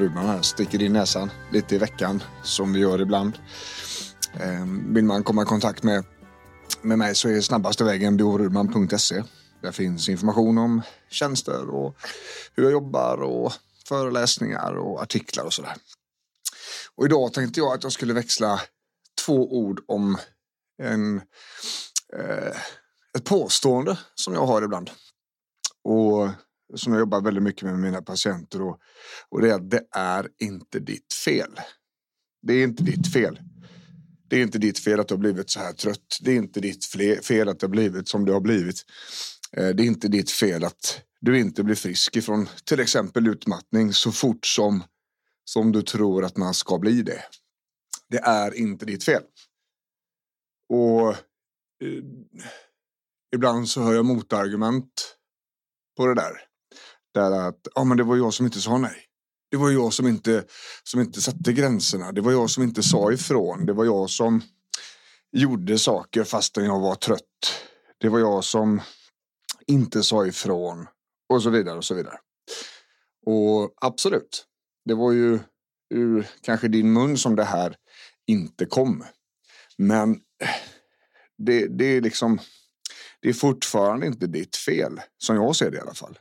Ruben här, sticker in näsan lite i veckan som vi gör ibland. Ehm, vill man komma i kontakt med, med mig så är snabbaste vägen borudman.se. Där finns information om tjänster och hur jag jobbar och föreläsningar och artiklar och sådär. Och idag tänkte jag att jag skulle växla två ord om en, eh, ett påstående som jag har ibland. Och som jag jobbar väldigt mycket med mina patienter och, och det är att det är inte ditt fel. Det är inte ditt fel. Det är inte ditt fel att du har blivit så här trött. Det är inte ditt fel att det har blivit som det har blivit. Eh, det är inte ditt fel att du inte blir frisk ifrån till exempel utmattning så fort som, som du tror att man ska bli det. Det är inte ditt fel. Och eh, ibland så hör jag motargument på det där. Där att ja, men det var jag som inte sa nej. Det var jag som inte, som inte satte gränserna. Det var jag som inte sa ifrån. Det var jag som gjorde saker fastän jag var trött. Det var jag som inte sa ifrån. Och så vidare och så vidare. Och absolut, det var ju ur kanske din mun som det här inte kom. Men det, det är liksom det är fortfarande inte ditt fel, som jag ser det i alla fall.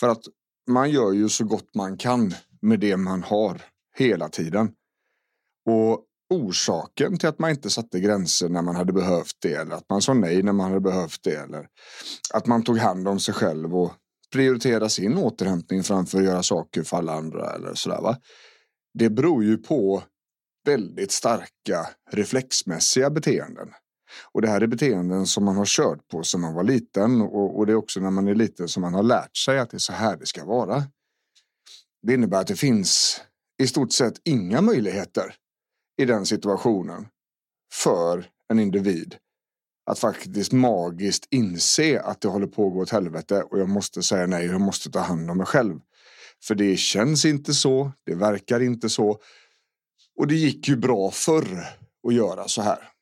För att man gör ju så gott man kan med det man har hela tiden. Och orsaken till att man inte satte gränser när man hade behövt det eller att man sa nej när man hade behövt det eller att man tog hand om sig själv och prioriterade sin återhämtning framför att göra saker för alla andra eller sådär va. Det beror ju på väldigt starka reflexmässiga beteenden. Och det här är beteenden som man har kört på sedan man var liten och, och det är också när man är liten som man har lärt sig att det är så här det ska vara. Det innebär att det finns i stort sett inga möjligheter i den situationen för en individ att faktiskt magiskt inse att det håller på att gå åt helvete och jag måste säga nej, jag måste ta hand om mig själv. För det känns inte så, det verkar inte så. Och det gick ju bra förr att göra så här.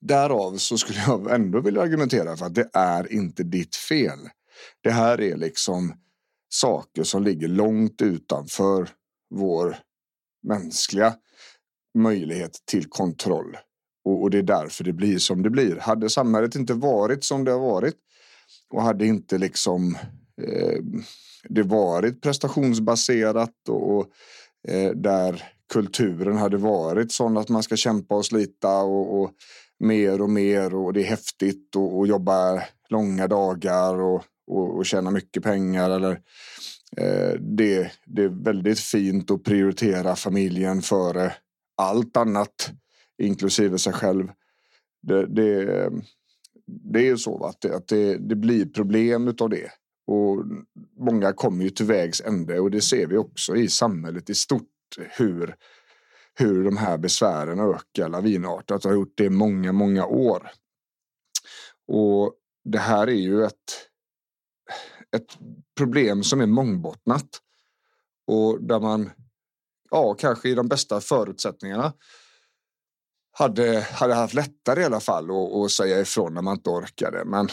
Därav så skulle jag ändå vilja argumentera för att det är inte ditt fel. Det här är liksom saker som ligger långt utanför vår mänskliga möjlighet till kontroll. Och, och det är därför det blir som det blir. Hade samhället inte varit som det har varit och hade inte liksom eh, det varit prestationsbaserat och, och eh, där kulturen hade varit sån att man ska kämpa och slita och, och mer och mer och det är häftigt och, och jobba långa dagar och, och, och tjäna mycket pengar eller eh, det, det är väldigt fint att prioritera familjen före allt annat inklusive sig själv. Det, det, det är ju så att, det, att det, det blir problem av det och många kommer ju till vägs ände och det ser vi också i samhället i stort hur hur de här besvären ökar lavinartat och har gjort det i många, många år. Och det här är ju ett, ett problem som är mångbottnat och där man, ja, kanske i de bästa förutsättningarna hade, hade haft lättare i alla fall att, säga ifrån när man inte orkade. Men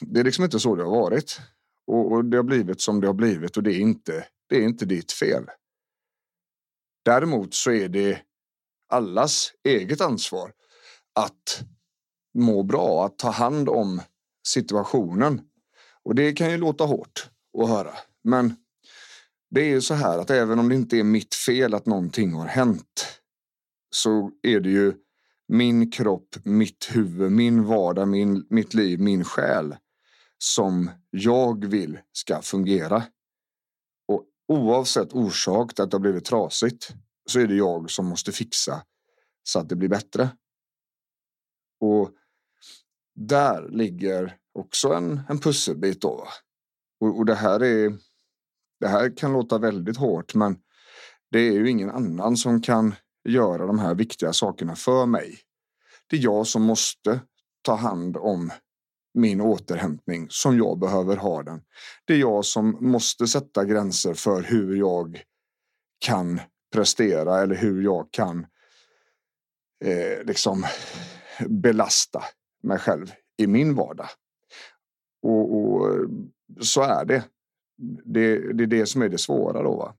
det är liksom inte så det har varit. Och, och det har blivit som det har blivit och det är inte, det är inte ditt fel. Däremot så är det allas eget ansvar att må bra, att ta hand om situationen. Och det kan ju låta hårt att höra, men det är ju så här att även om det inte är mitt fel att någonting har hänt så är det ju min kropp, mitt huvud, min vardag, min, mitt liv, min själ som jag vill ska fungera. Oavsett orsak till att det har blivit trasigt så är det jag som måste fixa så att det blir bättre. Och där ligger också en, en pusselbit då. Och, och det här är det här kan låta väldigt hårt, men det är ju ingen annan som kan göra de här viktiga sakerna för mig. Det är jag som måste ta hand om min återhämtning som jag behöver ha den. Det är jag som måste sätta gränser för hur jag kan prestera eller hur jag kan eh, liksom belasta mig själv i min vardag. Och, och så är det. det. Det är det som är det svåra då. Va?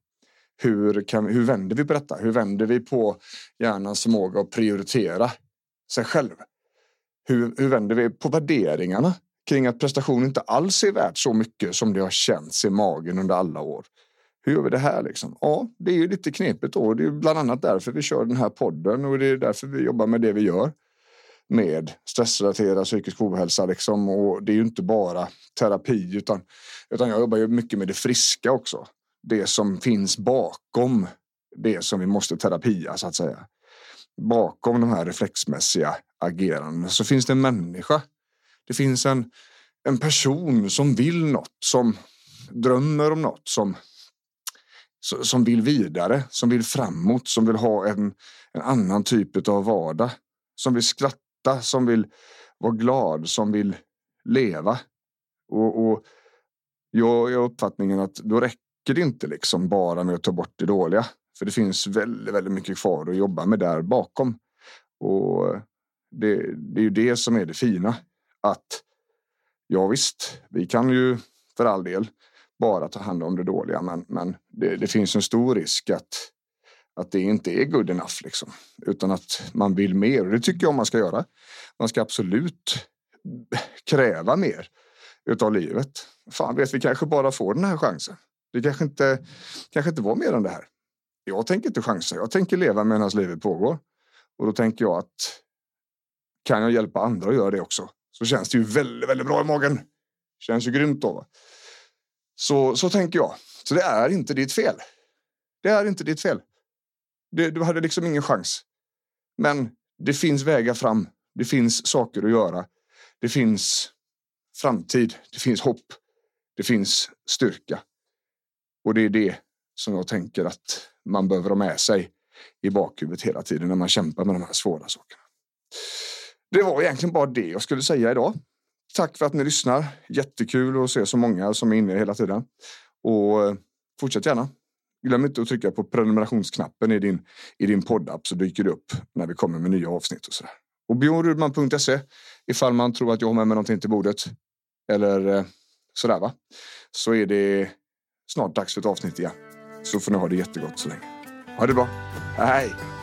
Hur, kan, hur vänder vi på detta? Hur vänder vi på hjärnans förmåga att prioritera sig själv? Hur, hur vänder vi på värderingarna kring att prestation inte alls är värt så mycket som det har känts i magen under alla år? Hur gör vi det här liksom? Ja, det är ju lite knepigt och Det är bland annat därför vi kör den här podden och det är därför vi jobbar med det vi gör med stressrelaterad psykisk ohälsa liksom. Och det är ju inte bara terapi utan, utan jag jobbar ju mycket med det friska också. Det som finns bakom det som vi måste terapia så att säga. Bakom de här reflexmässiga agerande så finns det en människa. Det finns en, en person som vill något, som drömmer om något, som som vill vidare, som vill framåt, som vill ha en, en annan typ av vardag. Som vill skratta, som vill vara glad, som vill leva. Och, och jag är uppfattningen att då räcker det inte liksom bara med att ta bort det dåliga. För det finns väldigt, väldigt mycket kvar att jobba med där bakom. Och det, det är ju det som är det fina. Att ja visst, vi kan ju för all del bara ta hand om det dåliga. Men, men det, det, finns en stor risk att, att det inte är good enough. Liksom, utan att man vill mer. Och det tycker jag man ska göra. Man ska absolut kräva mer utav livet. Fan vet, vi kanske bara får den här chansen. Det kanske inte, kanske inte var mer än det här. Jag tänker inte chansa. Jag tänker leva medan livet pågår. Och då tänker jag att kan jag hjälpa andra att göra det också så känns det ju väldigt, väldigt bra i magen. Känns ju grymt då. Så, så tänker jag. Så det är inte ditt fel. Det är inte ditt fel. Det, du hade liksom ingen chans. Men det finns vägar fram. Det finns saker att göra. Det finns framtid. Det finns hopp. Det finns styrka. Och det är det som jag tänker att man behöver ha med sig i bakhuvudet hela tiden när man kämpar med de här svåra sakerna. Det var egentligen bara det jag skulle säga idag. Tack för att ni lyssnar. Jättekul att se så många som är inne hela tiden. Och eh, fortsätt gärna. Glöm inte att trycka på prenumerationsknappen i din, i din poddapp så dyker det upp när vi kommer med nya avsnitt och sådär. Och bjornrudman.se ifall man tror att jag har med mig någonting till bordet. Eller så sådär va. Så är det snart dags för ett avsnitt igen. Så får ni ha det jättegott så länge. Ha det bra. Hej!